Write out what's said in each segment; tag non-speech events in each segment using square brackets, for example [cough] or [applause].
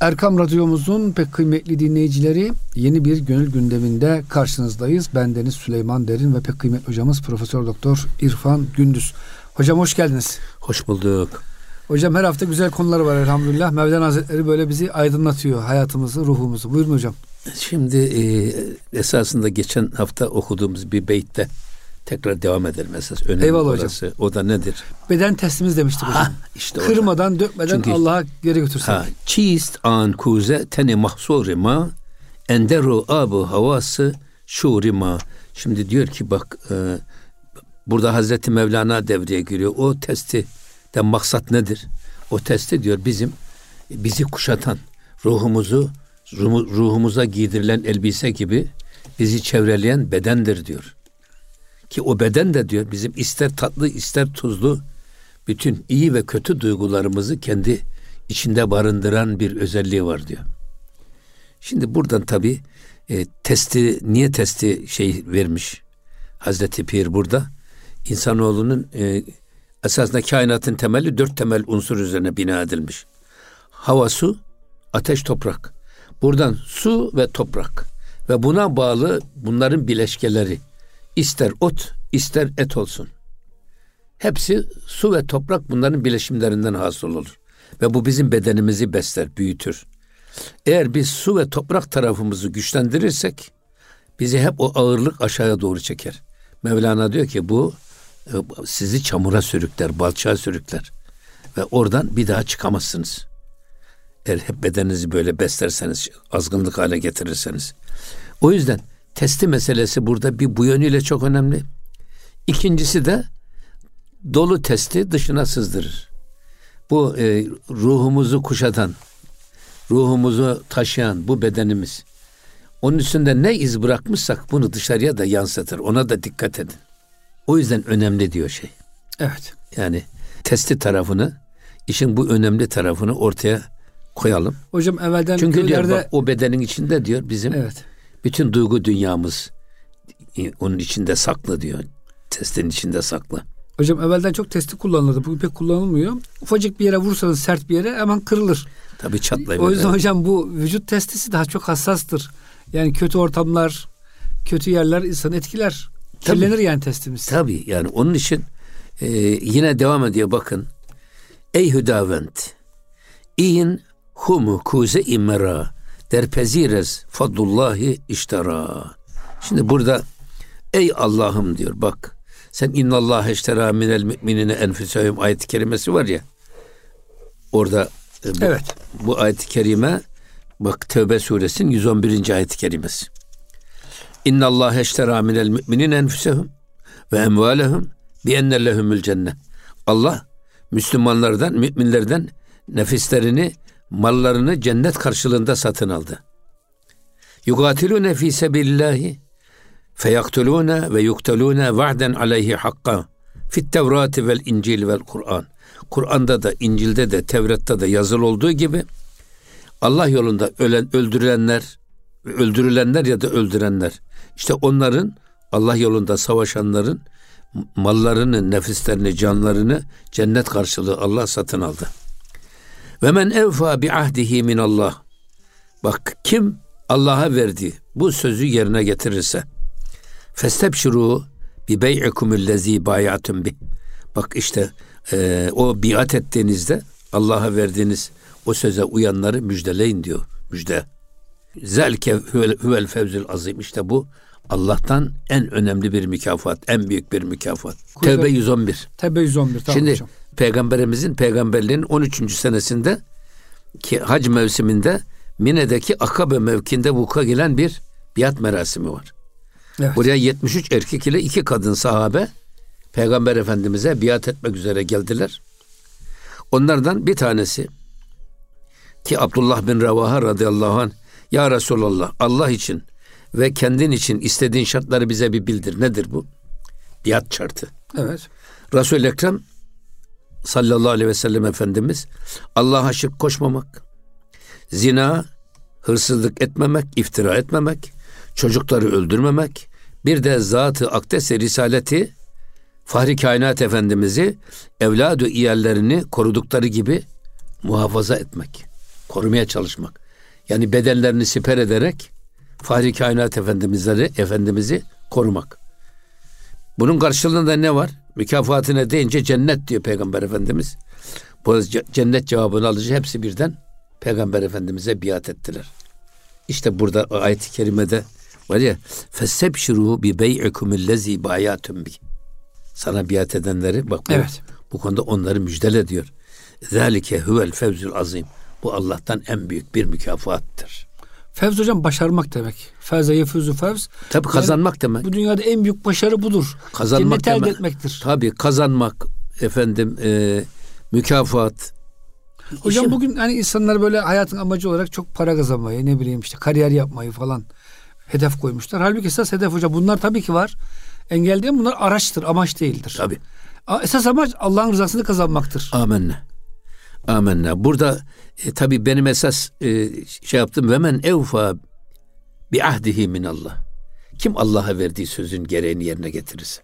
Erkam Radyomuzun pek kıymetli dinleyicileri yeni bir gönül gündeminde karşınızdayız. Ben Deniz Süleyman Derin ve pek kıymetli hocamız Profesör Doktor İrfan Gündüz. Hocam hoş geldiniz. Hoş bulduk. Hocam her hafta güzel konular var elhamdülillah. Mevlana Hazretleri böyle bizi aydınlatıyor hayatımızı, ruhumuzu. Buyurun hocam. Şimdi e, esasında geçen hafta okuduğumuz bir beytte tekrar devam edelim esas. Önemli Eyvallah orası. hocam. O da nedir? Beden testimiz demiştik hocam. Ha, işte Kırmadan, orada. dökmeden Allah'a geri götürsek. Ha, çiist an kuze teni mahsuri ma enderu abu havası şuri ma. Şimdi diyor ki bak e, burada Hazreti Mevlana devreye giriyor. O testi de maksat nedir? O testi diyor bizim bizi kuşatan ruhumuzu ruhumuza giydirilen elbise gibi bizi çevreleyen bedendir diyor. Ki o beden de diyor bizim ister tatlı ister tuzlu bütün iyi ve kötü duygularımızı kendi içinde barındıran bir özelliği var diyor. Şimdi buradan tabi e, testi niye testi şey vermiş Hazreti Pir burada insanoğlunun e, esasında kainatın temeli dört temel unsur üzerine bina edilmiş. Hava, su, ateş, toprak. Buradan su ve toprak ve buna bağlı bunların bileşkeleri ister ot ister et olsun. Hepsi su ve toprak bunların bileşimlerinden hasıl olur. Ve bu bizim bedenimizi besler, büyütür. Eğer biz su ve toprak tarafımızı güçlendirirsek bizi hep o ağırlık aşağıya doğru çeker. Mevlana diyor ki bu e, sizi çamura sürükler, balçağa sürükler. Ve oradan bir daha çıkamazsınız. Eğer hep bedeninizi böyle beslerseniz, azgınlık hale getirirseniz. O yüzden testi meselesi burada bir bu yönüyle çok önemli. İkincisi de dolu testi dışına sızdırır. Bu e, ruhumuzu kuşatan, ruhumuzu taşıyan bu bedenimiz. Onun üstünde ne iz bırakmışsak bunu dışarıya da yansıtır. Ona da dikkat edin. O yüzden önemli diyor şey. Evet. Yani testi tarafını, işin bu önemli tarafını ortaya koyalım. Hocam evvelden Çünkü köylerde... diyor bak, o bedenin içinde diyor bizim evet. Bütün duygu dünyamız onun içinde saklı diyor. Testin içinde saklı. Hocam evvelden çok testi kullanılırdı. Bugün pek kullanılmıyor. Ufacık bir yere vursanız sert bir yere hemen kırılır. Tabii çatlayabilir. O yüzden hocam bu vücut testisi daha çok hassastır. Yani kötü ortamlar, kötü yerler insanı etkiler. Kirlenir yani testimiz. Tabii yani onun için e, yine devam ediyor bakın. Ey hüdavent, İyin humu kuze imera derpezires fadlullahi iştara. Şimdi burada ey Allah'ım diyor bak sen innallah eştera minel müminine enfusehum ayet-i kerimesi var ya orada e, bu, evet. bu ayet-i kerime bak Tevbe suresinin 111. ayet-i kerimesi. İnna Allah eştera minel müminin enfusehum ve emvalehum bi enne lehumul cennet. Allah Müslümanlardan, müminlerden nefislerini, mallarını cennet karşılığında satın aldı. Yugatilune fi sebilillahi feyaktulune ve yuktalune va'den aleyhi hakka fit tevrati vel incil vel Kur'an. Kur'an'da da, İncil'de de, Tevrat'ta da yazılı olduğu gibi Allah yolunda ölen, öldürülenler, öldürülenler ya da öldürenler işte onların Allah yolunda savaşanların mallarını, nefislerini, canlarını cennet karşılığı Allah satın aldı. Ve men evfa bi ahdihi min Allah. Bak kim Allah'a verdi bu sözü yerine getirirse festebşiru bi bey'ikumüllezî bayatum bi. Bak işte e, o biat ettiğinizde Allah'a verdiğiniz o söze uyanları müjdeleyin diyor. Müjde. Zelke huvel fevzül azim. İşte bu Allah'tan en önemli bir mükafat, en büyük bir mükafat. Kuzey, Tevbe 111. Tevbe 111 tamam Şimdi hocam. Peygamberimizin peygamberliğin 13. senesinde ki hac mevsiminde Mine'deki Akabe mevkinde vuku gelen bir biat merasimi var. Evet. Buraya 73 erkek ile iki kadın sahabe Peygamber Efendimiz'e biat etmek üzere geldiler. Onlardan bir tanesi ki Abdullah bin Revaha radıyallahu anh Ya Resulallah Allah için ve kendin için istediğin şartları bize bir bildir. Nedir bu? Biat şartı. Evet. Resul-i Ekrem sallallahu aleyhi ve sellem Efendimiz Allah'a şirk koşmamak, zina, hırsızlık etmemek, iftira etmemek, çocukları öldürmemek, bir de zatı akdese risaleti Fahri Kainat Efendimiz'i evladı iyallerini korudukları gibi muhafaza etmek. Korumaya çalışmak. Yani bedenlerini siper ederek Fahri Kainat Efendimizleri, Efendimiz'i korumak. Bunun karşılığında ne var? Mükafatına deyince cennet diyor Peygamber Efendimiz. Bu cennet cevabını alıcı hepsi birden Peygamber Efendimiz'e biat ettiler. İşte burada ayet-i kerimede var ya fesebşiru bi bey'ikum ellezî bayatum bi. Sana biat edenleri bak bu, evet. bu konuda onları müjdele diyor. Zalike huvel fevzul azim. Bu Allah'tan en büyük bir mükafattır. Fevz hocam başarmak demek. Fevze yefuzu fevz. Tabii kazanmak yani demek. Bu dünyada en büyük başarı budur. Kazanmak Cenneti elde etmektir. Tabii kazanmak efendim e, mükafat. Hocam İşte, bugün hani insanlar böyle hayatın amacı olarak çok para kazanmayı ne bileyim işte kariyer yapmayı falan hedef koymuşlar. Halbuki esas hedef hocam bunlar tabii ki var. Engel değil bunlar araçtır amaç değildir. Tabii. Esas amaç Allah'ın rızasını kazanmaktır. Amenna. Amenna. Burada e, tabii benim esas e, şey yaptım. Ve men evfa bi ahdihi min Allah. Kim Allah'a verdiği sözün gereğini yerine getirirse.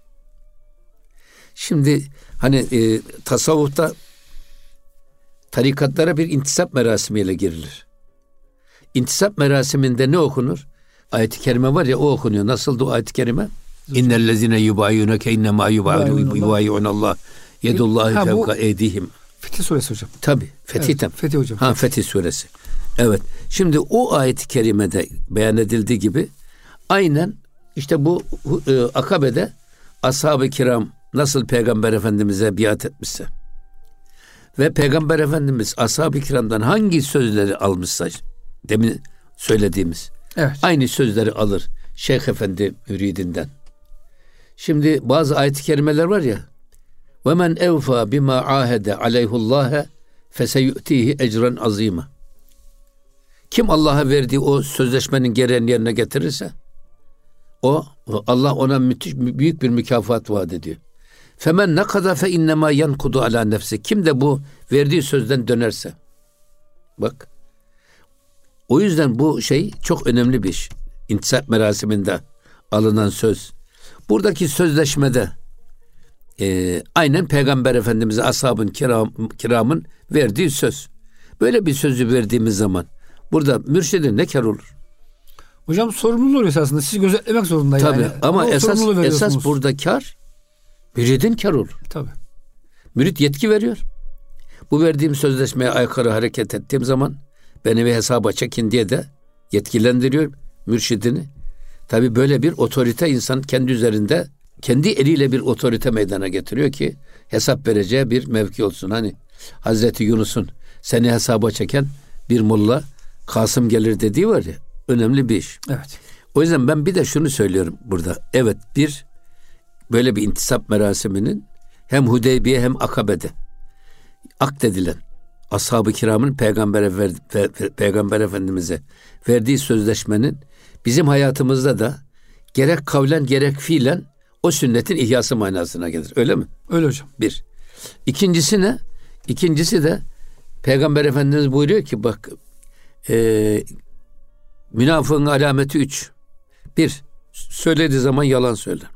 Şimdi hani e, tasavvufta tarikatlara bir intisap merasimiyle girilir. İntisap merasiminde ne okunur? Ayet-i kerime var ya o okunuyor. Nasıldı o ayet-i kerime? İnnellezine yubayunake innema yubayun Allah. Yedullahi fevka eydihim. Fetih suresi hocam. Tabi. Fetih'ten. Evet, Fetih hocam. Ha Fetih suresi. Evet. Şimdi o ayet-i kerimede beyan edildiği gibi aynen işte bu e, Akabe'de ashab-ı kiram nasıl Peygamber Efendimiz'e biat etmişse ve Peygamber Efendimiz ashab-ı kiramdan hangi sözleri almışsa demin söylediğimiz evet. aynı sözleri alır Şeyh Efendi müridinden. Şimdi bazı ayet-i kerimeler var ya ve men evfa bima ahede aleyhullâhe feseyü'tihi ecren azîme. Kim Allah'a verdiği o sözleşmenin gereğini yerine getirirse o Allah ona müthiş büyük bir mükafat vaat ediyor. Femen ne kadar fe innema yankudu ala nefsi. Kim de bu verdiği sözden dönerse. Bak. O yüzden bu şey çok önemli bir iş. İntisap merasiminde alınan söz. Buradaki sözleşmede e, aynen Peygamber Efendimiz'e ashabın kiram, kiramın verdiği söz. Böyle bir sözü verdiğimiz zaman burada mürşidin ne kar olur? Hocam sorumluluğu oluyor esasında. Siz gözetlemek zorunda Tabii, yani. ama, ama esas, esas burada kar müridin kar olur. Tabii. Mürit yetki veriyor. Bu verdiğim sözleşmeye aykırı hareket ettiğim zaman beni bir hesaba çekin diye de yetkilendiriyor mürşidini. Tabi böyle bir otorite insan kendi üzerinde kendi eliyle bir otorite meydana getiriyor ki hesap vereceği bir mevki olsun. Hani Hazreti Yunus'un seni hesaba çeken bir mulla Kasım gelir dediği var ya önemli bir iş. Evet. O yüzden ben bir de şunu söylüyorum burada. Evet bir böyle bir intisap merasiminin hem Hudeybiye hem Akabe'de akdedilen ashab-ı kiramın peygambere ver, pe, peygamber efendimize verdiği sözleşmenin bizim hayatımızda da gerek kavlen gerek fiilen o sünnetin ihyası manasına gelir. Öyle mi? Öyle hocam. Bir. İkincisi ne? İkincisi de Peygamber Efendimiz buyuruyor ki bak e, münafığın alameti üç. Bir, söylediği zaman yalan söyler.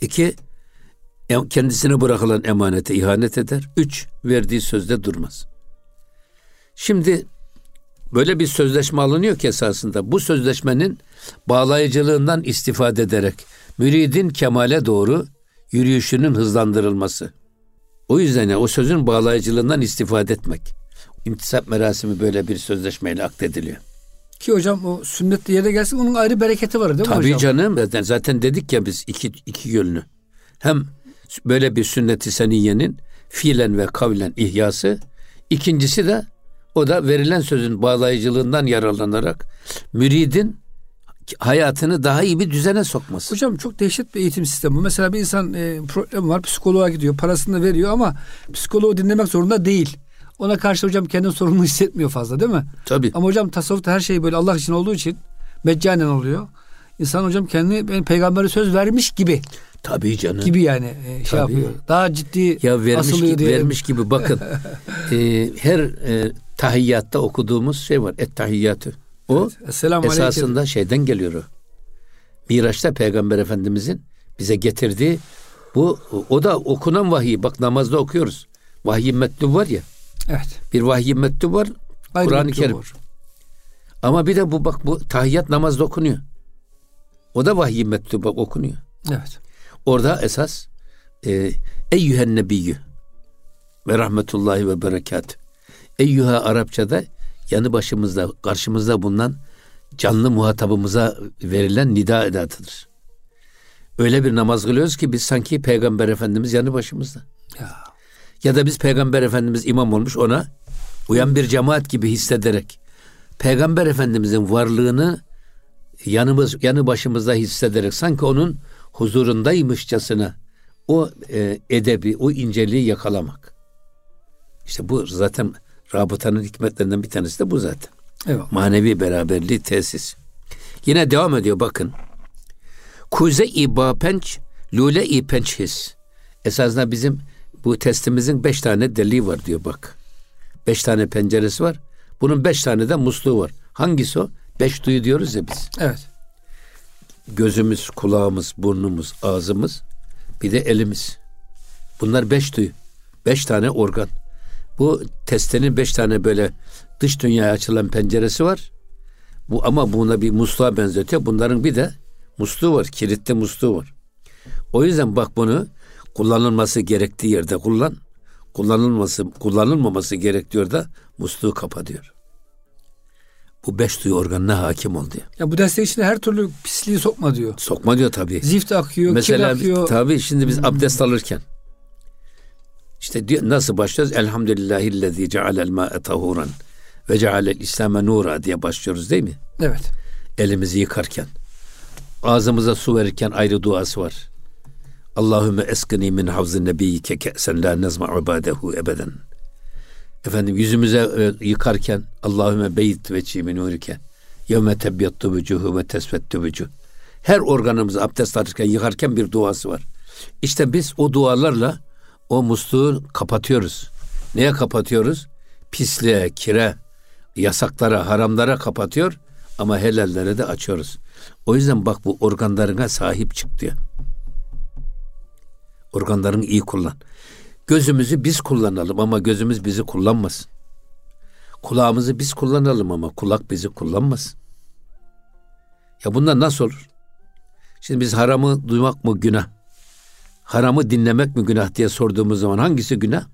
İki, kendisine bırakılan emanete ihanet eder. Üç, verdiği sözde durmaz. Şimdi böyle bir sözleşme alınıyor ki esasında bu sözleşmenin bağlayıcılığından istifade ederek müridin kemale doğru yürüyüşünün hızlandırılması. O yüzden ya, o sözün bağlayıcılığından istifade etmek. İntisap merasimi böyle bir sözleşmeyle akdediliyor. Ki hocam o sünnetli yere gelsin onun ayrı bereketi var değil mi Tabii hocam? Tabii canım zaten, zaten dedik ya biz iki, iki yönlü. Hem böyle bir sünneti seniyenin fiilen ve kavlen ihyası. İkincisi de o da verilen sözün bağlayıcılığından yararlanarak müridin hayatını daha iyi bir düzene sokması. Hocam çok dehşet bir eğitim sistemi. Mesela bir insan e, problem var, psikoloğa gidiyor, parasını veriyor ama psikoloğu dinlemek zorunda değil. Ona karşı hocam kendini sorumlu hissetmiyor fazla değil mi? Tabii. Ama hocam tasavvufta her şey böyle Allah için olduğu için meccanen oluyor. İnsan hocam kendini ben peygambere söz vermiş gibi. Tabii canım. Gibi yani e, şey Tabii. yapıyor. Daha ciddi ya vermiş gibi, diye. vermiş gibi bakın. [laughs] e, her e, tahiyyatta okuduğumuz şey var. Et tahiyyatı. O evet. esasında aleyküm. şeyden geliyor o. Miraç'ta Peygamber Efendimizin bize getirdiği bu o da okunan vahiy. Bak namazda okuyoruz. Vahiy metni var ya. Evet. Bir vahiy metni var. Kur'an-ı Kerim. Var. Ama bir de bu bak bu tahiyyat namazda okunuyor. O da vahiy mektubu okunuyor. Evet. Orada esas e, eyyühen nebiyyü ve rahmetullahi ve berekat. Eyyüha Arapçada yanı başımızda, karşımızda bulunan canlı muhatabımıza verilen nida edatıdır. Öyle bir namaz kılıyoruz ki biz sanki Peygamber Efendimiz yanı başımızda. Ya. ya da biz Peygamber Efendimiz imam olmuş ona uyan bir cemaat gibi hissederek Peygamber Efendimizin varlığını yanımız yanı başımızda hissederek sanki onun huzurundaymışçasına o e, edebi, o inceliği yakalamak. İşte bu zaten rabıtanın hikmetlerinden bir tanesi de bu zaten. Evet. Manevi beraberliği tesis. Yine devam ediyor bakın. Kuze-i bapenç, lule-i pençhis. Esasında bizim bu testimizin beş tane deliği var diyor bak. Beş tane penceresi var. Bunun beş tane de musluğu var. Hangisi o? Beş duyu diyoruz ya biz. Evet. Gözümüz, kulağımız, burnumuz, ağzımız, bir de elimiz. Bunlar beş duyu. Beş tane organ. Bu testenin beş tane böyle dış dünyaya açılan penceresi var. Bu ama buna bir musluğa benzetiyor. Bunların bir de musluğu var. Kilitli musluğu var. O yüzden bak bunu kullanılması gerektiği yerde kullan. Kullanılması, kullanılmaması gerektiği yerde musluğu kapa diyor. Bu beş duyu organına hakim ol diyor. Ya bu destek içinde her türlü pisliği sokma diyor. Sokma diyor tabii. Zift akıyor, Mesela, kir akıyor. Tabii şimdi biz abdest alırken işte nasıl başlıyoruz? Elhamdülillahillezî cealel mâ'e tahuran ve cealel İslam'e nura diye başlıyoruz değil mi? Evet. Elimizi yıkarken. Ağzımıza su verirken ayrı duası var. Allahümme eskini min havzı nebiyyike ke'sen la nezma ibadehu ebeden. Efendim yüzümüze e, yıkarken Allahümme beyt ve çimin nurike yevme tebyattu vücuhu ve tesvettu vücuh. Her organımızı abdest alırken yıkarken bir duası var. İşte biz o dualarla o musluğu kapatıyoruz. Neye kapatıyoruz? Pisliğe, kire, yasaklara, haramlara kapatıyor ama helallere de açıyoruz. O yüzden bak bu organlarına sahip çık diyor. Organlarını iyi kullan. Gözümüzü biz kullanalım ama gözümüz bizi kullanmasın. Kulağımızı biz kullanalım ama kulak bizi kullanmasın. Ya bunlar nasıl olur? Şimdi biz haramı duymak mı günah? Haramı dinlemek mi günah diye sorduğumuz zaman hangisi günah?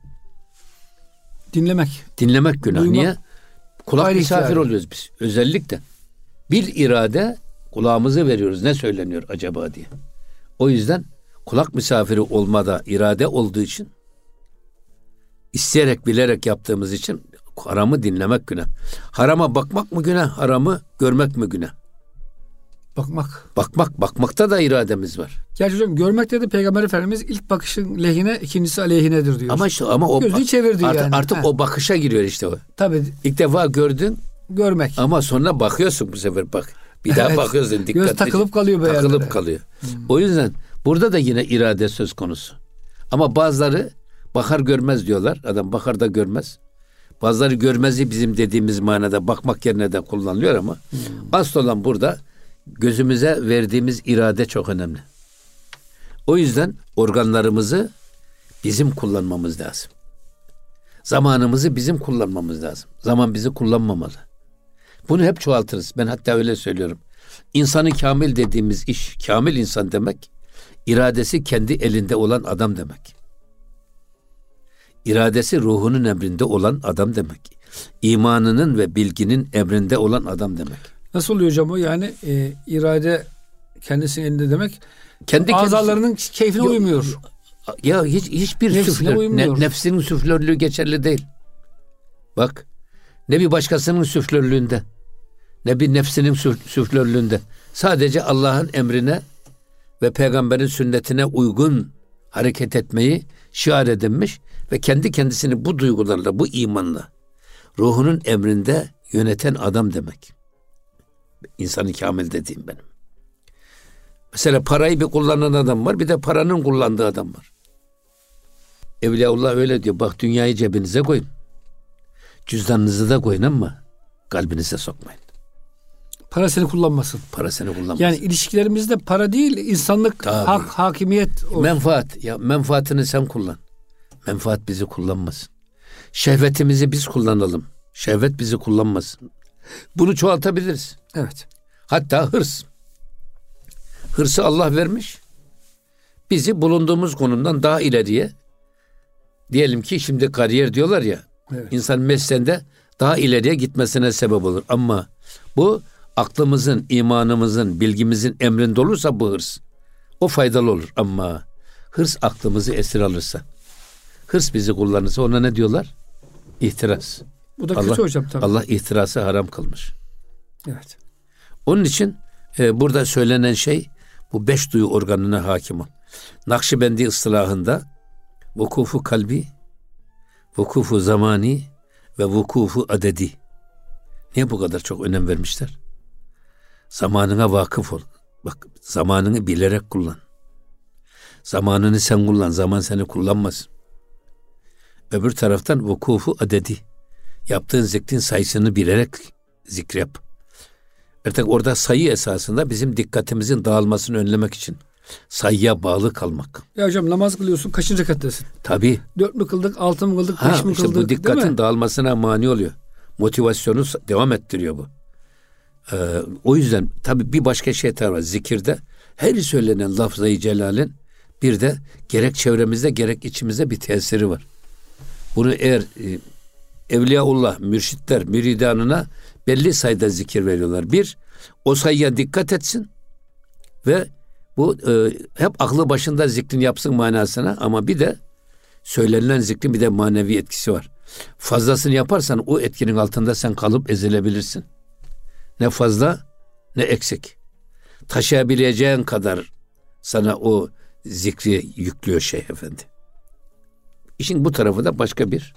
Dinlemek. Dinlemek günah. Duymak, Niye? Kulak misafir yani. oluyoruz biz. Özellikle. Bir irade kulağımızı veriyoruz. Ne söyleniyor acaba diye. O yüzden kulak misafiri olmada irade olduğu için isteyerek bilerek yaptığımız için haramı dinlemek günah. Harama bakmak mı günah? Haramı görmek mi günah? Bakmak. Bakmak. Bakmakta da irademiz var. Gerçi hocam görmekte de Peygamber Efendimiz ilk bakışın lehine, ikincisi aleyhinedir diyor. Ama işte ama o gözü çevirdi artık, yani. Artık o bakışa giriyor işte o. Tabii. İlk defa gördün. Görmek. Ama sonra bakıyorsun bu sefer bak. Bir daha evet. bakıyorsun dikkatli. Göz takılıp kalıyor böyle. Takılıp yerlere. kalıyor. Hmm. O yüzden burada da yine irade söz konusu. Ama bazıları bakar görmez diyorlar. Adam bakar da görmez. Bazıları görmezi bizim dediğimiz manada bakmak yerine de kullanılıyor ama hmm. asıl olan burada gözümüze verdiğimiz irade çok önemli. O yüzden organlarımızı bizim kullanmamız lazım. Zamanımızı bizim kullanmamız lazım. Zaman bizi kullanmamalı. Bunu hep çoğaltırız. Ben hatta öyle söylüyorum. İnsanı kamil dediğimiz iş, kamil insan demek, iradesi kendi elinde olan adam demek. İradesi ruhunun emrinde olan adam demek. İmanının ve bilginin emrinde olan adam demek. Nasıl oluyor hocam o? Yani e, irade kendisinin elinde demek. Kendi azalarının kendisi, keyfine yok, uymuyor. Ya hiç hiçbir süflör, ne, nefsinin süflörlüğü geçerli değil. Bak ne bir başkasının süflörlüğünde ne bir nefsinin süflörlüğünde. Sadece Allah'ın emrine ve peygamberin sünnetine uygun hareket etmeyi şiar edinmiş ve kendi kendisini bu duygularla, bu imanla ruhunun emrinde yöneten adam demek. İnsanı kamil dediğim benim. Mesela parayı bir kullanan adam var, bir de paranın kullandığı adam var. Evliyaullah öyle diyor. Bak dünyayı cebinize koyun. Cüzdanınızı da koyun ama kalbinize sokmayın. Para seni kullanmasın. Para seni kullanmasın. Yani ilişkilerimizde para değil, insanlık, Tabii. hak, hakimiyet olsun. Menfaat. Ya menfaatini sen kullan. Menfaat bizi kullanmasın. Şehvetimizi biz kullanalım. Şehvet bizi kullanmasın. Bunu çoğaltabiliriz. Evet. Hatta hırs. Hırsı Allah vermiş. Bizi bulunduğumuz konumdan daha ileriye diyelim ki şimdi kariyer diyorlar ya. Evet. İnsan mesleğinde daha ileriye gitmesine sebep olur. Ama bu aklımızın, imanımızın, bilgimizin emrinde olursa bu hırs. O faydalı olur ama hırs aklımızı esir alırsa, hırs bizi kullanırsa ona ne diyorlar? İhtiras. Bu da Allah, kötü hocam tabii. Allah ihtirası haram kılmış. Evet. Onun için e, burada söylenen şey bu beş duyu organına hakim ol. Nakşibendi ıstılahında vukufu kalbi, vukufu zamani ve vukufu adedi. Niye bu kadar çok önem vermişler? Zamanına vakıf ol. Bak zamanını bilerek kullan. Zamanını sen kullan, zaman seni kullanmaz. Öbür taraftan vukufu adedi. Yaptığın zikrin sayısını bilerek zikrep. Artık orada sayı esasında bizim dikkatimizin dağılmasını önlemek için sayıya bağlı kalmak. Ya hocam namaz kılıyorsun kaçıncı rekattasın? Tabii. Dört mü kıldık, altı mı kıldık, ha, beş mi işte kıldık? Bu dikkatin dağılmasına mani oluyor. Motivasyonu devam ettiriyor bu. Ee, o yüzden tabii bir başka şey var zikirde. Her söylenen lafzayı celalin bir de gerek çevremizde gerek içimizde bir tesiri var. Bunu eğer e, Evliyaullah, mürşitler, müridanına belli sayıda zikir veriyorlar. Bir, o sayıya dikkat etsin ve bu e, hep aklı başında zikrin yapsın manasına ama bir de söylenilen zikrin bir de manevi etkisi var. Fazlasını yaparsan o etkinin altında sen kalıp ezilebilirsin. Ne fazla ne eksik. Taşıyabileceğin kadar sana o zikri yüklüyor şey efendi. İşin bu tarafı da başka bir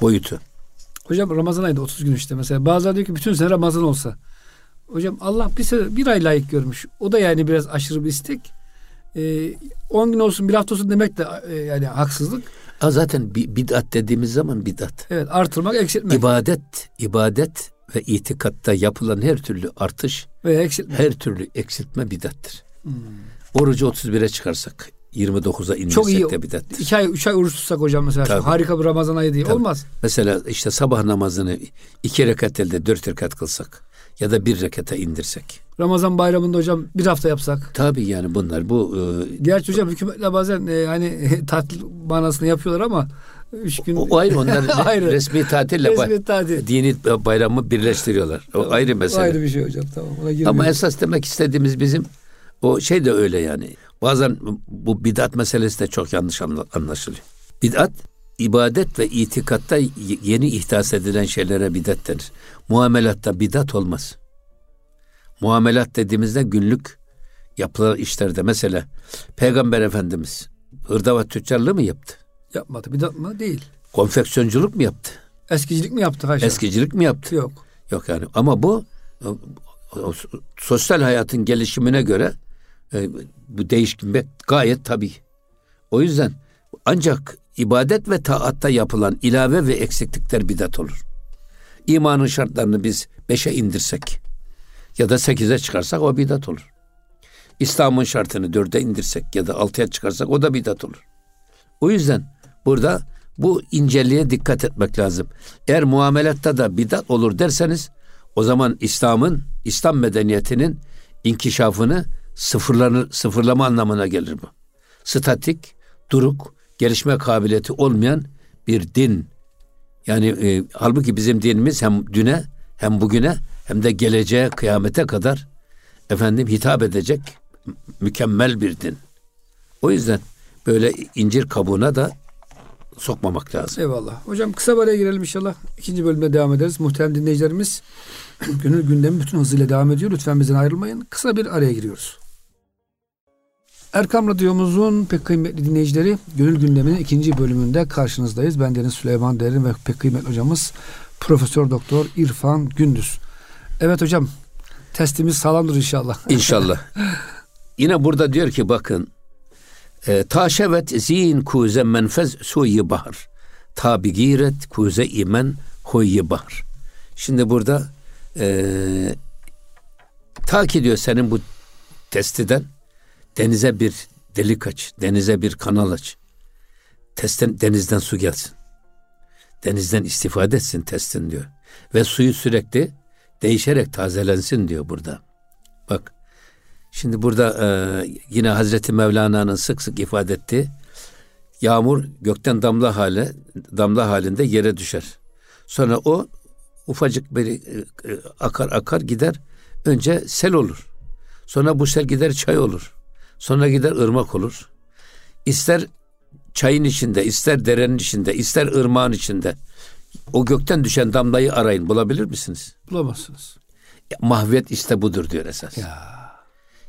boyutu. Hocam Ramazan ayında 30 gün işte mesela. Bazıları diyor ki bütün sene Ramazan olsa. Hocam Allah bir, sene, bir ay layık görmüş. O da yani biraz aşırı bir istek. 10 ee, gün olsun bir hafta olsun demek de e, yani haksızlık. Ha zaten bid'at dediğimiz zaman bid'at. Evet artırmak eksiltmek. İbadet, ibadet ve itikatta yapılan her türlü artış ve eksiltme. her türlü eksiltme bidattır. Hmm. Orucu 31'e çıkarsak 29'a indirsek Çok iyi. de bidattir. 2 ay 3 ay oruç tutsak hocam mesela. Tabii. Harika bir Ramazan ayı değil. Tabii. Olmaz. Mesela işte sabah namazını 2 rekat elde 4 rekat kılsak ya da bir rekata indirsek. Ramazan bayramında hocam bir hafta yapsak. Tabii yani bunlar bu. E, Gerçi hocam hükümetle bazen e, hani [laughs] tatil manasını yapıyorlar ama üç gün. O ayrı onlar [laughs] ayrı. resmi tatille resmi tatil. dini bayramı birleştiriyorlar. O tamam. ayrı mesele. ayrı bir şey hocam tamam. Ama esas demek istediğimiz bizim o şey de öyle yani. Bazen bu bidat meselesi de çok yanlış anlaşılıyor. Bidat ibadet ve itikatta yeni ihdas edilen şeylere bidat denir. Muamelatta bidat olmaz. Muamelat dediğimizde günlük yapılan işlerde mesela Peygamber Efendimiz hırdavat tüccarlığı mı yaptı? Yapmadı. Bidat mı? Değil. Konfeksiyonculuk mu yaptı? Eskicilik mi yaptı? Haşa? Eskicilik mi yaptı? Yok. Yok yani ama bu sosyal hayatın gelişimine göre e, bu değişkinlik gayet tabii. O yüzden ancak ibadet ve taatta yapılan ilave ve eksiklikler bidat olur. İmanın şartlarını biz beşe indirsek ya da sekize çıkarsak o bidat olur. İslam'ın şartını dörde indirsek ya da altıya çıkarsak o da bidat olur. O yüzden burada bu inceliğe dikkat etmek lazım. Eğer muamelatta da bidat olur derseniz o zaman İslam'ın, İslam medeniyetinin inkişafını sıfırlanır, sıfırlama anlamına gelir bu. Statik, duruk, gelişme kabiliyeti olmayan bir din. Yani e, halbuki bizim dinimiz hem düne hem bugüne hem de geleceğe kıyamete kadar efendim hitap edecek mükemmel bir din. O yüzden böyle incir kabuğuna da sokmamak lazım. Eyvallah. Hocam kısa bir araya girelim inşallah. İkinci bölümde devam ederiz. Muhterem dinleyicilerimiz [clears throat] gönül gündemi bütün hızıyla devam ediyor. Lütfen bizden ayrılmayın. Kısa bir araya giriyoruz. Erkam Radyomuzun pek kıymetli dinleyicileri Gönül Gündemi'nin ikinci bölümünde karşınızdayız. Ben Deniz Süleyman Derin ve pek kıymetli hocamız Profesör Doktor İrfan Gündüz. Evet hocam testimiz sağlamdır inşallah. [laughs] İnşallah. Yine burada diyor ki bakın e, taşevet zin kuze menfez suyi bahar. Tabi giret kuze imen huyyi bahar. Şimdi burada e, tak ediyor senin bu testiden Denize bir delik aç, denize bir kanal aç. Testen, denizden su gelsin. denizden istifade etsin testin diyor. Ve suyu sürekli değişerek tazelensin diyor burada. Bak şimdi burada e, yine Hazreti Mevlana'nın sık sık ifade ettiği yağmur gökten damla hale damla halinde yere düşer. Sonra o ufacık bir e, akar akar gider. Önce sel olur. Sonra bu sel gider çay olur. Sonra gider ırmak olur. İster çayın içinde, ister derenin içinde, ister ırmağın içinde o gökten düşen damlayı arayın. Bulabilir misiniz? Bulamazsınız. Mahviyet işte budur diyor esas. Ya.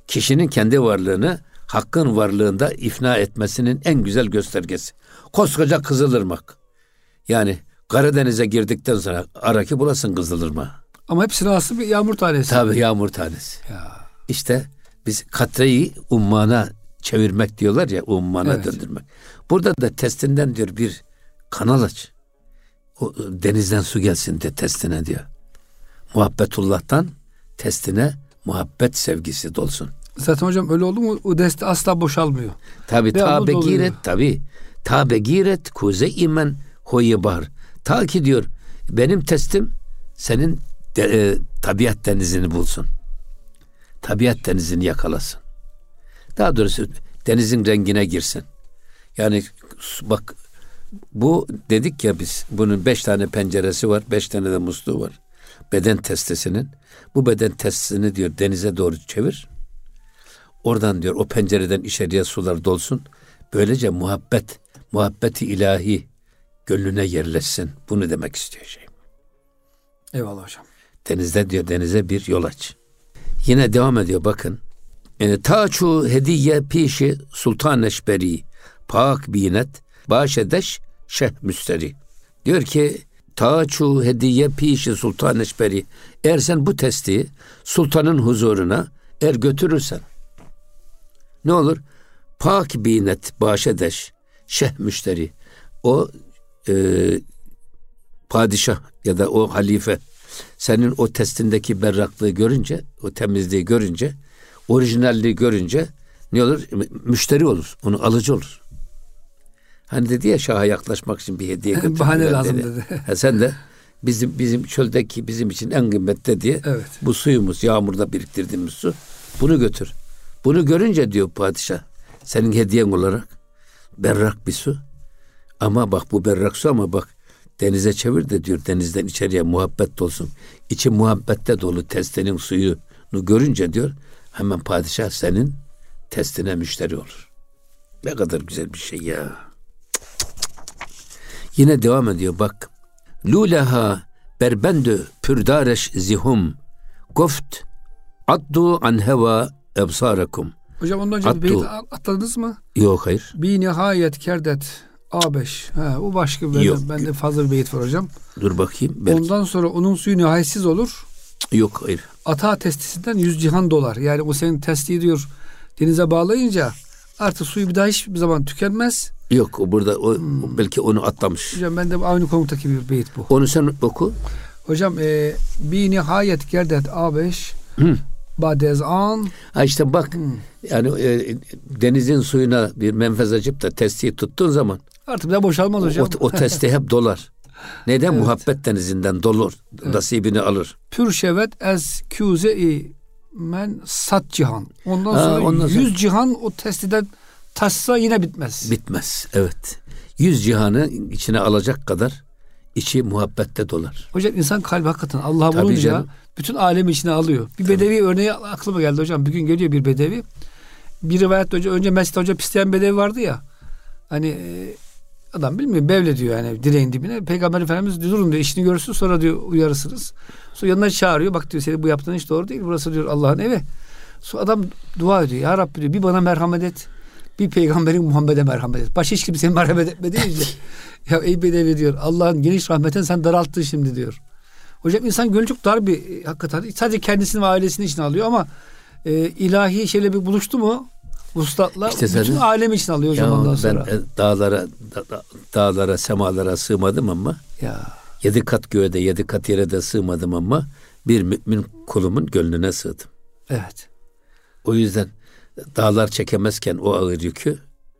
Kişinin kendi varlığını hakkın varlığında ifna etmesinin en güzel göstergesi. Koskoca Kızılırmak. Yani Karadeniz'e girdikten sonra araki bulasın Kızılırmak. Ama hepsinin aslı bir yağmur tanesi. Tabii yağmur tanesi. Ya. İşte biz katreyi ummana çevirmek diyorlar ya ummana evet. döndürmek. Burada da testinden diyor bir kanal aç. O, denizden su gelsin de testine diyor. Muhabbetullah'tan testine muhabbet sevgisi dolsun. Zaten hocam öyle oldu mu o deste asla boşalmıyor. Tabi tabe giret tabi. Tabe giret kuze imen hoye bahar. Ta ki diyor benim testim senin de, e, tabiat denizini bulsun. Tabiat denizini yakalasın. Daha doğrusu denizin rengine girsin. Yani bak bu dedik ya biz bunun beş tane penceresi var, beş tane de musluğu var. Beden testesinin. Bu beden testesini diyor denize doğru çevir. Oradan diyor o pencereden içeriye sular dolsun. Böylece muhabbet, muhabbeti ilahi gönlüne yerleşsin. Bunu demek istiyor şey. Eyvallah hocam. Denizde diyor denize bir yol aç. Yine devam ediyor bakın. E, Taçu hediye pişi sultan eşberi pak binet başedeş şeh müsteri. Diyor ki Taçu hediye pişi sultan eşberi. Eğer sen bu testi sultanın huzuruna er götürürsen ne olur? Pak binet başedeş şeh müşteri. O e, padişah ya da o halife senin o testindeki berraklığı görünce, o temizliği görünce, orijinalliği görünce ne olur? Müşteri olur. Onu alıcı olur. Hani dedi ya şaha yaklaşmak için bir hediye [laughs] götürdü. Bahane lazım dedi. dedi. Ha, sen de bizim bizim çöldeki bizim için en kıymetli diye evet. bu suyumuz yağmurda biriktirdiğimiz su bunu götür. Bunu görünce diyor padişah senin hediyen olarak berrak bir su. Ama bak bu berrak su ama bak denize çevir de diyor denizden içeriye muhabbet dolsun. İçi muhabbette dolu testenin suyunu görünce diyor hemen padişah senin testine müşteri olur. Ne kadar güzel bir şey ya. Yine devam ediyor bak. Luleha berbendü pürdareş zihum goft addu an heva ebsarakum. Hocam ondan önce Addu. bir beyt atladınız mı? Yok hayır. Bir nihayet kerdet A5. He, o başka bir Yok. Bende fazla bir beyit var hocam. Dur bakayım. Belki. Ondan sonra onun suyu nihayetsiz olur. Yok hayır. Ata testisinden yüz cihan dolar. Yani o senin testi diyor denize bağlayınca artık suyu bir daha hiçbir zaman tükenmez. Yok o burada o, hmm. belki onu atlamış. Hocam ben de aynı konuttaki bir beyit bu. Onu sen oku. Hocam e, bir nihayet gerdet A5 hmm. Badezan. Ha işte bak hmm. yani e, denizin suyuna bir menfez açıp da testiyi tuttuğun zaman artık da boşalmaz hocam. O, o testi hep dolar. Neden? [laughs] Evet. Muhabbet denizinden dolur. Evet. Nasibini alır. Pür şevet ez küze men sat cihan. Ondan ha, sonra ondan yüz sonra... cihan o testiden taşsa yine bitmez. Bitmez. Evet. Yüz cihanı içine alacak kadar içi muhabbette dolar. Hocam insan kalbi hakikaten Allah'a bulunca canım. bütün alemi içine alıyor. Bir bedevi Tabii. örneği aklıma geldi hocam. Bir gün geliyor bir bedevi. Bir rivayette önce, önce Mescid Hoca pisleyen bedevi vardı ya. Hani e, adam bilmiyor bevle diyor yani direğin dibine. Peygamber Efendimiz durun diyor işini görürsün sonra diyor uyarırsınız. Sonra yanına çağırıyor. Bak diyor senin bu yaptığın iş doğru değil. Burası diyor Allah'ın evi. Sonra adam dua ediyor. Ya Rabbi diyor bir bana merhamet et. Bir peygamberin Muhammed'e merhamet et. Başka hiç kimseye merhamet etme deyince. [laughs] ya ey bedevi diyor. Allah'ın geniş rahmetin sen daralttın şimdi diyor. Hocam insan gönlü çok dar bir hakikaten. Sadece kendisini ve ailesini için alıyor ama e, ilahi şeyle bir buluştu mu Vuslatla işte bütün zaten, alem için alıyor ya ondan sonra. Ben dağlara, da, dağlara, semalara sığmadım ama ya. yedi kat göğe de yedi kat yere de sığmadım ama bir mümin kulumun gönlüne sığdım. Evet. O yüzden dağlar çekemezken o ağır yükü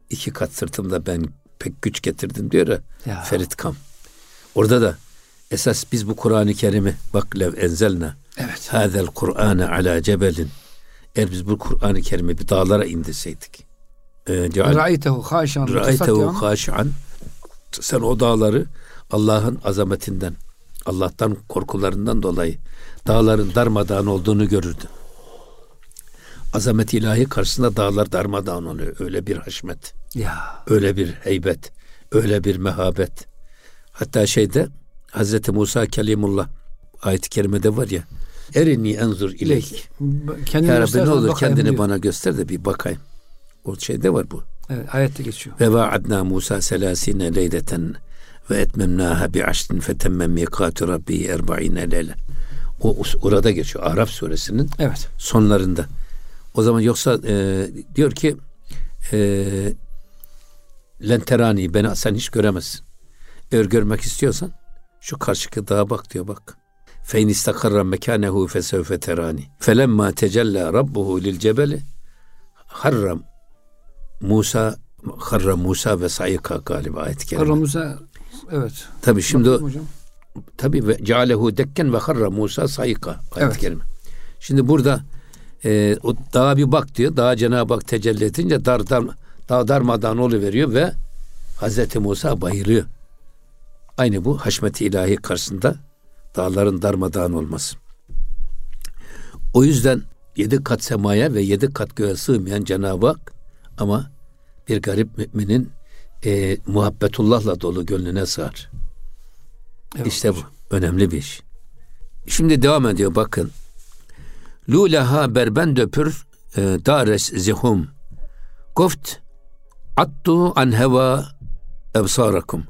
iki kat sırtımda ben pek güç getirdim diyor ya, ya. Ferit Kam. Orada da esas biz bu Kur'an-ı Kerim'i bak lev enzelna Evet. hadel Kur'ane ala cebelin eğer biz bu Kur'an-ı Kerim'i bir dağlara indirseydik e, Ra'aytehu haşan Ra'aytehu haşi'an sen o dağları Allah'ın azametinden, Allah'tan korkularından dolayı dağların darmadağın olduğunu görürdü. Azamet ilahi karşısında dağlar darmadağın oluyor. Öyle bir haşmet, Ya. öyle bir heybet, öyle bir mehabet. Hatta şeyde Hazreti Musa Kelimullah ayet-i kerimede var ya Erini enzur ileyk. Kendini Ya Rabbi ne olur kendini diyor. bana göster de bir bakayım. O şeyde var bu. Evet, ayette geçiyor. Ve vaadna Musa selasine leyleten ve etmemnaha bi aşrin fetemme mikatu rabbi erba'ine leyle. O orada geçiyor. Araf suresinin Evet. sonlarında. O zaman yoksa e, diyor ki e, lenterani beni sen hiç göremezsin. Eğer görmek istiyorsan şu karşıki dağa bak diyor bak. Fein istakarra mekanehu fesevfe terani. Felemma tecella rabbuhu lil cebeli harram Musa harra Musa ve sayıka galiba ayet kerime. Aramıza evet. Tabii şimdi hocam. tabii ve cealehu dekken ve harra Musa sayıka ayet Evet. kerime. Şimdi burada e, o dağa bir bak diyor. Dağa Cenab-ı Hak tecelli edince dar, dar, dağ darmadağın veriyor ve Hazreti Musa bayılıyor. Aynı bu haşmeti ilahi karşısında dağların darmadağın olması. O yüzden yedi kat semaya ve yedi kat göğe sığmayan Cenab-ı Hak ama bir garip müminin e, muhabbetullahla dolu gönlüne sığar. Evet işte bu. Önemli bir iş. Şimdi devam ediyor bakın. Lulaha berben döpür e, dares zihum. Goft attu an heva ebsarakum.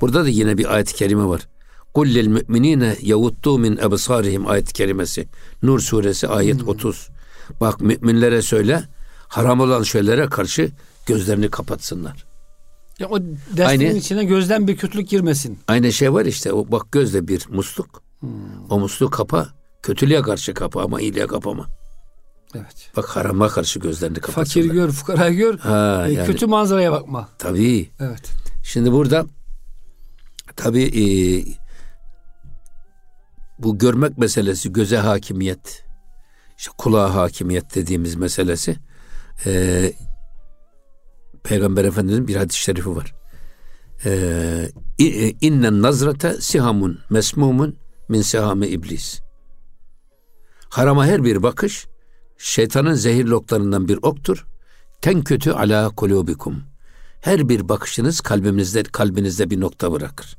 Burada da yine bir ayet-i kerime var. Kul lil müminine yavuttu min ebsarihim ayet-i kerimesi. Nur suresi ayet 30. Bak müminlere söyle haram olan şeylere karşı gözlerini kapatsınlar. Ya o desteğin Aynı- içine gözden bir kötülük girmesin. Aynı şey var işte o bak gözle bir musluk. O musluğu kapa. Kötülüğe karşı kapa ama iyiliğe kapama. Evet. Bak harama karşı gözlerini kapatsınlar. Fakir gör, fukara gör. Ha, e, yani- Kötü manzaraya bakma. Tabii. Evet. Şimdi burada tabii e, bu görmek meselesi göze hakimiyet, işte kulağa hakimiyet dediğimiz meselesi e, Peygamber Efendimizin bir hadis-i şerifi var. E, i- innen nazrate sihamun mesmumun min sihami iblis. Harama her bir bakış şeytanın zehirli oklarından bir oktur. Ten kötü ala kulubikum. Her bir bakışınız kalbinizde kalbinizde bir nokta bırakır.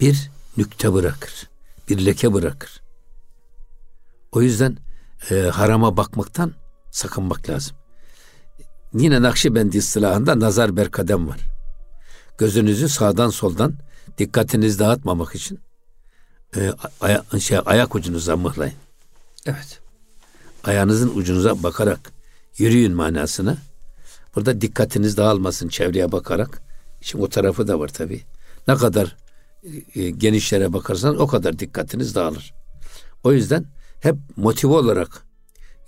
Bir nükte bırakır. Bir leke bırakır. O yüzden e, harama bakmaktan sakınmak lazım. Yine Nakşibendi istilahında nazar berkadem var. Gözünüzü sağdan soldan dikkatinizi dağıtmamak için e, aya- şey, ayak ucunuza mıhlayın. Evet. Ayağınızın ucunuza bakarak yürüyün manasına. Burada dikkatiniz dağılmasın çevreye bakarak. Şimdi o tarafı da var tabii. Ne kadar e, genişlere bakarsan o kadar dikkatiniz dağılır. O yüzden hep motive olarak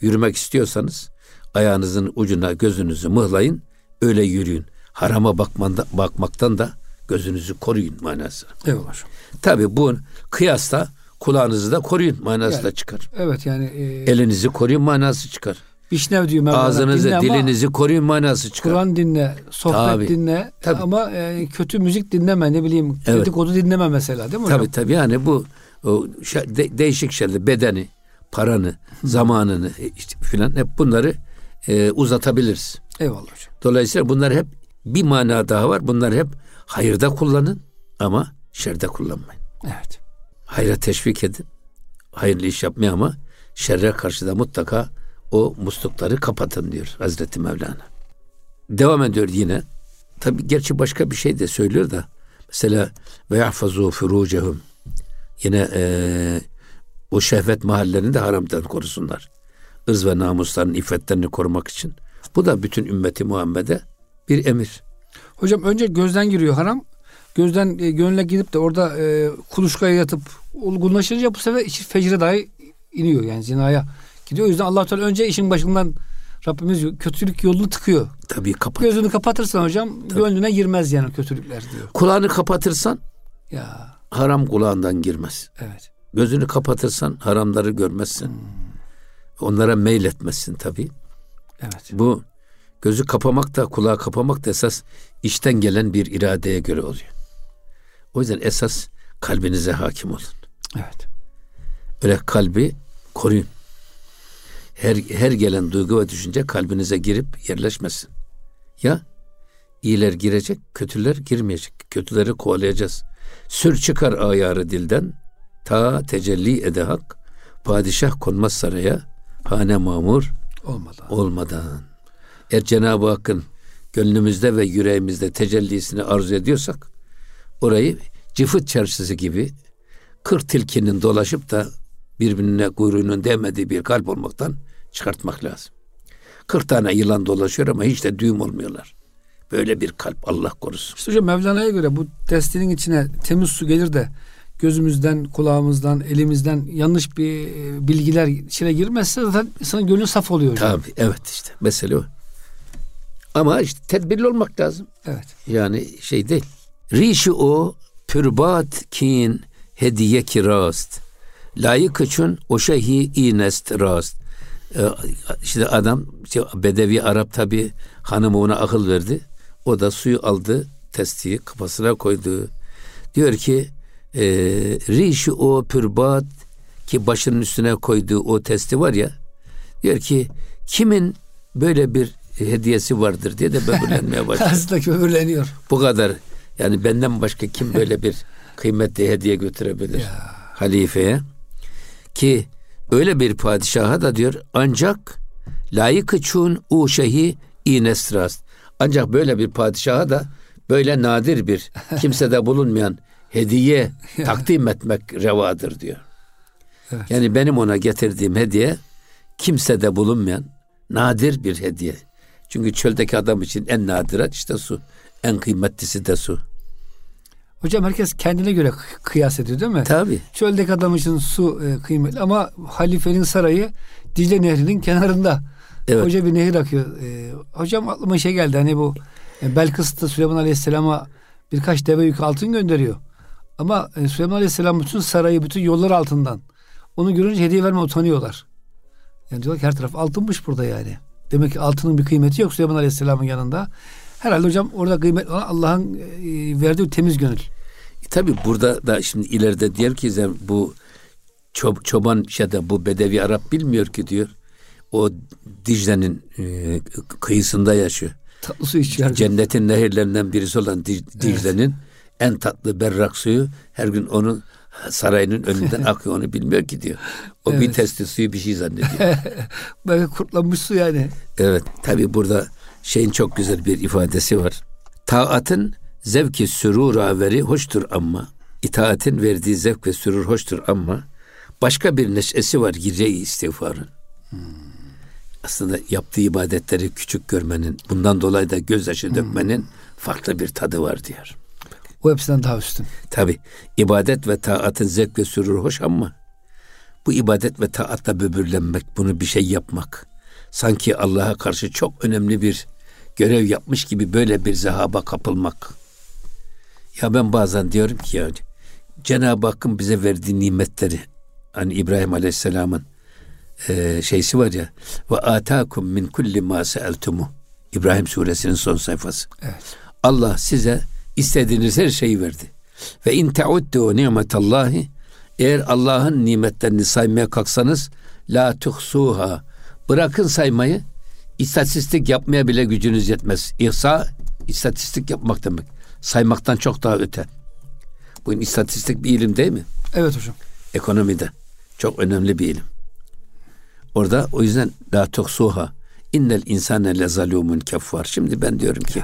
yürümek istiyorsanız ayağınızın ucuna gözünüzü mıhlayın, öyle yürüyün. Harama bakmanda, bakmaktan da gözünüzü koruyun manası. Evet hocam. Tabii bu kıyasla kulağınızı da koruyun manası Yani- da çıkar. Evet yani e, Elinizi koruyun manası çıkar. Bişnev diyor Mevlana. Ağzınızı, Dinle ama dilinizi koruyun manası çıkar. Kur'an dinle, sohbet Tabii. dinle Tabii. ama e, kötü müzik dinleme ne bileyim Evet. dedikodu dinleme mesela değil mi hocam? Tabii tabii yani bu o, de- değişik şeyler bedeni, paranı, zamanını e, işte filan hep bunları e, uzatabiliriz. Eyvallah hocam. Dolayısıyla bunlar hep bir mana daha var. Bunlar hep hayırda kullanın ama şerde kullanmayın. Evet. Hayra teşvik edin. Hayırlı iş yapmaya ama şerre karşı da mutlaka o muslukları kapatın diyor Hazreti Mevlana. Devam ediyor yine. Tabi gerçi başka bir şey de söylüyor da. Mesela ve yahfazu furucehum. Yine eee o şehvet mahallerini de haramdan korusunlar. Irz ve namusların iffetlerini korumak için. Bu da bütün ümmeti Muhammed'e bir emir. Hocam önce gözden giriyor haram. Gözden e, gönle gidip de orada e, kuluçkaya yatıp olgunlaşınca bu sefer fecre dahi iniyor yani zinaya gidiyor. O yüzden allah Teala önce işin başından Rabbimiz kötülük yolunu tıkıyor. Tabii kapat. Gözünü kapatırsan hocam gönlüne girmez yani kötülükler diyor. Kulağını kapatırsan Ya haram kulağından girmez. Evet. Gözünü kapatırsan haramları görmezsin. Hmm. Onlara meyletmezsin tabii. Evet. Bu gözü kapamak da kulağı kapamak da esas içten gelen bir iradeye göre oluyor. O yüzden esas kalbinize hakim olun. Evet. Öyle kalbi koruyun. Her, her gelen duygu ve düşünce kalbinize girip yerleşmesin. Ya iyiler girecek, kötüler girmeyecek. Kötüleri kovalayacağız. Sür çıkar ayarı dilden, ta tecelli ede hak, padişah konmaz saraya, hane mamur olmadan. olmadan. Eğer Cenab-ı Hakk'ın gönlümüzde ve yüreğimizde tecellisini arzu ediyorsak, orayı cıfıt çarşısı gibi kırk tilkinin dolaşıp da birbirine kuyruğunun değmediği bir kalp olmaktan çıkartmak lazım. Kırk tane yılan dolaşıyor ama hiç de düğüm olmuyorlar. Böyle bir kalp Allah korusun. İşte hocam Mevlana'ya göre bu testinin içine temiz su gelir de gözümüzden, kulağımızdan, elimizden yanlış bir e, bilgiler içine girmezse zaten insanın gönlü saf oluyor hocam. Tabii evet işte mesele o. Ama işte tedbirli olmak lazım. Evet. Yani şey değil. Rişi o pürbat kin hediye ki rast. Layık için o şeyhi inest rast. Ee, işte adam işte Bedevi Arap tabi hanımı ona akıl verdi. O da suyu aldı testiyi kafasına koydu. Diyor ki e, rişi o pürbat ki başının üstüne koyduğu o testi var ya diyor ki kimin böyle bir hediyesi vardır diye de böbürlenmeye [laughs] başladı. Aslında böbürleniyor. Bu kadar yani benden başka kim böyle bir kıymetli hediye götürebilir Ya. halifeye ki öyle bir padişaha da diyor ancak layık çun u şeyhi inestras ancak böyle bir padişaha da böyle nadir bir [laughs] kimsede bulunmayan hediye takdim etmek revadır diyor. Evet. Yani benim ona getirdiğim hediye kimsede bulunmayan nadir bir hediye. Çünkü çöldeki adam için en nadirat işte su. En kıymetlisi de su. Hocam herkes kendine göre kı- kıyas ediyor değil mi? Tabii. Çöldeki adam için su e, kıymetli ama halifenin sarayı Dicle Nehri'nin kenarında. Evet. Koca bir nehir akıyor. E, hocam aklıma şey geldi hani bu e, Belkıs'ta Süleyman Aleyhisselam'a birkaç deve yükü altın gönderiyor. Ama e, Süleyman Aleyhisselam bütün sarayı, bütün yollar altından. Onu görünce hediye verme utanıyorlar. Yani diyorlar ki her taraf altınmış burada yani. Demek ki altının bir kıymeti yok Süleyman Aleyhisselam'ın yanında. Herhalde hocam orada kıymet olan Allah'ın e, verdiği temiz gönül. E, tabii burada da şimdi ileride diyor ki bu çob, çoban şeyde bu bedevi Arap bilmiyor ki diyor. O Dicle'nin e, kıyısında yaşıyor. Tatlı su içiyor. Cennetin nehirlerinden birisi olan Dic- Dicle'nin en tatlı berrak suyu her gün onun sarayının önünden [laughs] akıyor onu bilmiyor ki diyor. O bir Evet. testi suyu bir şey zannediyor. [laughs] Böyle kurtlanmış su yani. Evet tabi burada şeyin çok güzel bir ifadesi var. Taatın zevki sürur averi hoştur ama itaatin verdiği zevk ve sürur hoştur ama başka bir neşesi var gire istiğfarın. Aslında yaptığı ibadetleri küçük görmenin, bundan dolayı da gözyaşı dökmenin farklı bir tadı var diyor. O hepsinden daha üstün. Tabi ibadet ve taatın zevk ve sürur hoş ama bu ibadet ve taatla böbürlenmek, bunu bir şey yapmak, sanki Allah'a karşı çok önemli bir görev yapmış gibi böyle bir zehaba kapılmak. Ya ben bazen diyorum ki ya Cenab-ı Hakk'ın bize verdiği nimetleri hani İbrahim Aleyhisselam'ın e, şeysi var ya ve atakum min kulli ma seeltumu İbrahim suresinin son sayfası. Evet. Allah size istediğiniz her şeyi verdi. Ve in teuddu nimetallahi eğer Allah'ın nimetlerini saymaya kalksanız la tuhsuha bırakın saymayı istatistik yapmaya bile gücünüz yetmez. İhsa istatistik yapmak demek. Saymaktan çok daha öte. Bu istatistik bir ilim değil mi? Evet hocam. Ekonomide. Çok önemli bir ilim. Orada o yüzden la tuhsuha innel insane le zalumun keffar. Şimdi ben diyorum ki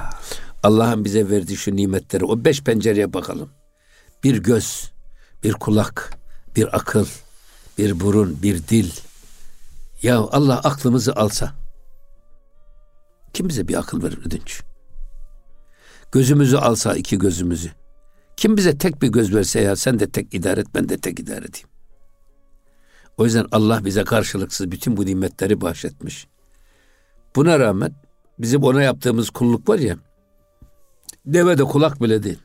Allah'ın bize verdiği şu nimetleri o beş pencereye bakalım. Bir göz, bir kulak, bir akıl, bir burun, bir dil. Ya Allah aklımızı alsa kim bize bir akıl verir ödünç? Gözümüzü alsa iki gözümüzü. Kim bize tek bir göz verse ya sen de tek idare et ben de tek idare edeyim. O yüzden Allah bize karşılıksız bütün bu nimetleri bahşetmiş. Buna rağmen bizim ona yaptığımız kulluk var ya deve de kulak bile değil.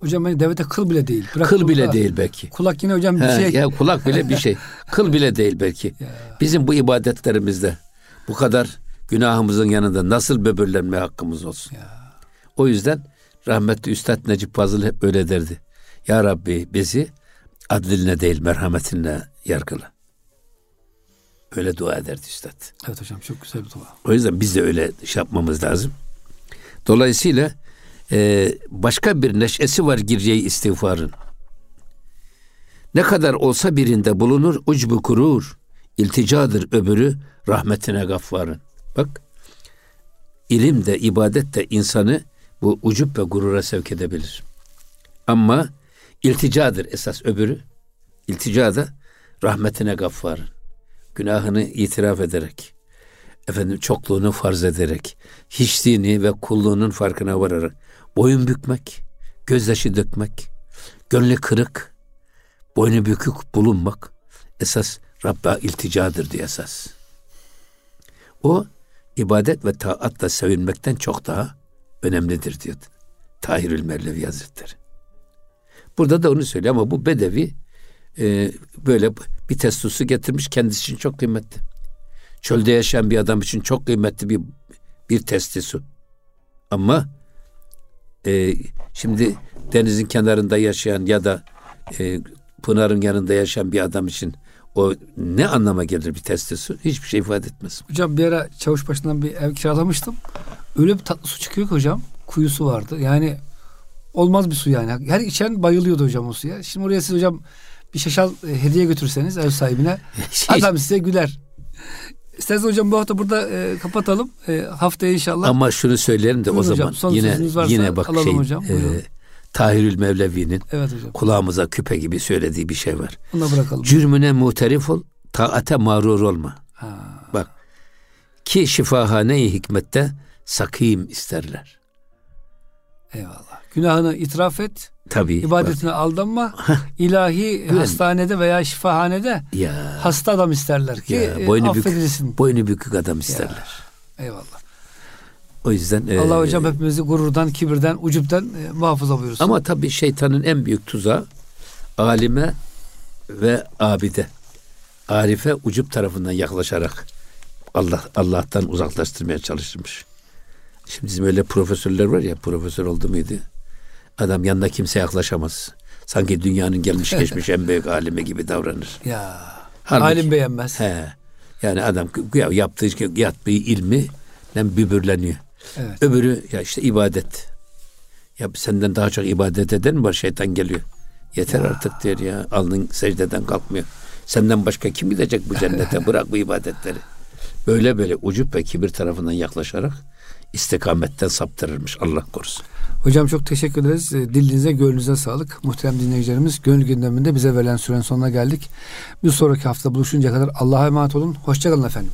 Hocam hani devete kıl bile değil. Bırak kıl bile değil belki. Kulak yine hocam bir He, şey. Ya kulak bile bir şey. [laughs] kıl bile değil belki. Ya. Bizim bu ibadetlerimizde bu kadar günahımızın yanında nasıl böbürlenme hakkımız olsun. Ya. O yüzden rahmetli Üstad Necip Fazıl hep öyle derdi. Ya Rabbi bizi adliline değil merhametinle yargıla. Öyle dua ederdi Üstad. Evet hocam çok güzel bir dua. O yüzden biz de öyle şey yapmamız lazım. Dolayısıyla e, başka bir neşesi var gireceği istiğfarın. Ne kadar olsa birinde bulunur ucbu kurur. İlticadır öbürü rahmetine gaffarın. Bak ilim de ibadet de insanı bu ucup ve gurura sevk edebilir. Ama ilticadır esas öbürü. İltica da rahmetine gaffarın. Günahını itiraf ederek, efendim çokluğunu farz ederek, hiçliğini ve kulluğunun farkına vararak boyun bükmek, gözyaşı dökmek, gönlü kırık, boynu bükük bulunmak esas Rabb'a ilticadır diye esas. O ibadet ve taatla sevinmekten çok daha önemlidir diyor Tahirül Mevlevi Hazretleri. Burada da onu söylüyor ama bu bedevi e, böyle bir testosu getirmiş kendisi için çok kıymetli. Çölde yaşayan bir adam için çok kıymetli bir bir testisu. Ama e, şimdi denizin kenarında yaşayan ya da e, pınarın yanında yaşayan bir adam için o ne anlama gelir bir testisu? Hiçbir şey ifade etmez. Hocam bir ara çavuş başından bir ev kiralamıştım. Öyle bir tatlı su çıkıyor ki hocam. Kuyusu vardı. Yani olmaz bir su yani. Her içen bayılıyordu hocam o suya. Şimdi oraya siz hocam bir şaşal e, hediye götürseniz ev sahibine [laughs] şey, adam size güler. İsterseniz hocam bu hafta burada e, kapatalım. E, haftaya inşallah. Ama şunu söylerim de Buyurun o zaman hocam, yine yine bak şey hocam, e, Tahirül Mevlevi'nin evet hocam. kulağımıza küpe gibi söylediği bir şey var. Ona bırakalım. Cürmüne muhterif ol, taate mağrur olma. Ha. Bak ki şifahane-i hikmette sakim isterler. Eyvallah. Günahını itiraf et. Tabii. İbadetine bak. aldanma. [laughs] ilahi hastanede veya şifahanede ya. hasta adam isterler ki ya, boynu e, affedilsin. Bükük, boynu bükük adam isterler. Ya. Eyvallah. O yüzden Allah e, hocam hepimizi gururdan, kibirden, ucuptan e, muhafaza buyursun. Ama tabii şeytanın en büyük tuzağı alime ve abide. Arife ucup tarafından yaklaşarak Allah Allah'tan uzaklaştırmaya çalışmış. Şimdi bizim öyle profesörler var ya profesör oldu muydu? Adam yanında kimse yaklaşamaz. Sanki dünyanın gelmiş geçmiş en büyük alimi gibi davranır. Ya. Halbuki, alim beğenmez. He. Yani adam ya yaptığı yaptığı ilmi bübürleniyor. Evet. Öbürü ya işte ibadet. Ya senden daha çok ibadet eden mi var? Şeytan geliyor. Yeter ya. artık diyor ya. Alnın secdeden kalkmıyor. Senden başka kim gidecek bu cennete? [laughs] Bırak bu ibadetleri. Böyle böyle ucup ve kibir tarafından yaklaşarak istikametten saptırırmış. Allah korusun. Hocam çok teşekkür ederiz. E, dilinize, gönlünüze sağlık. Muhterem dinleyicilerimiz, gönül gündeminde bize verilen sürenin sonuna geldik. Bir sonraki hafta buluşuncaya kadar Allah'a emanet olun. Hoşçakalın efendim.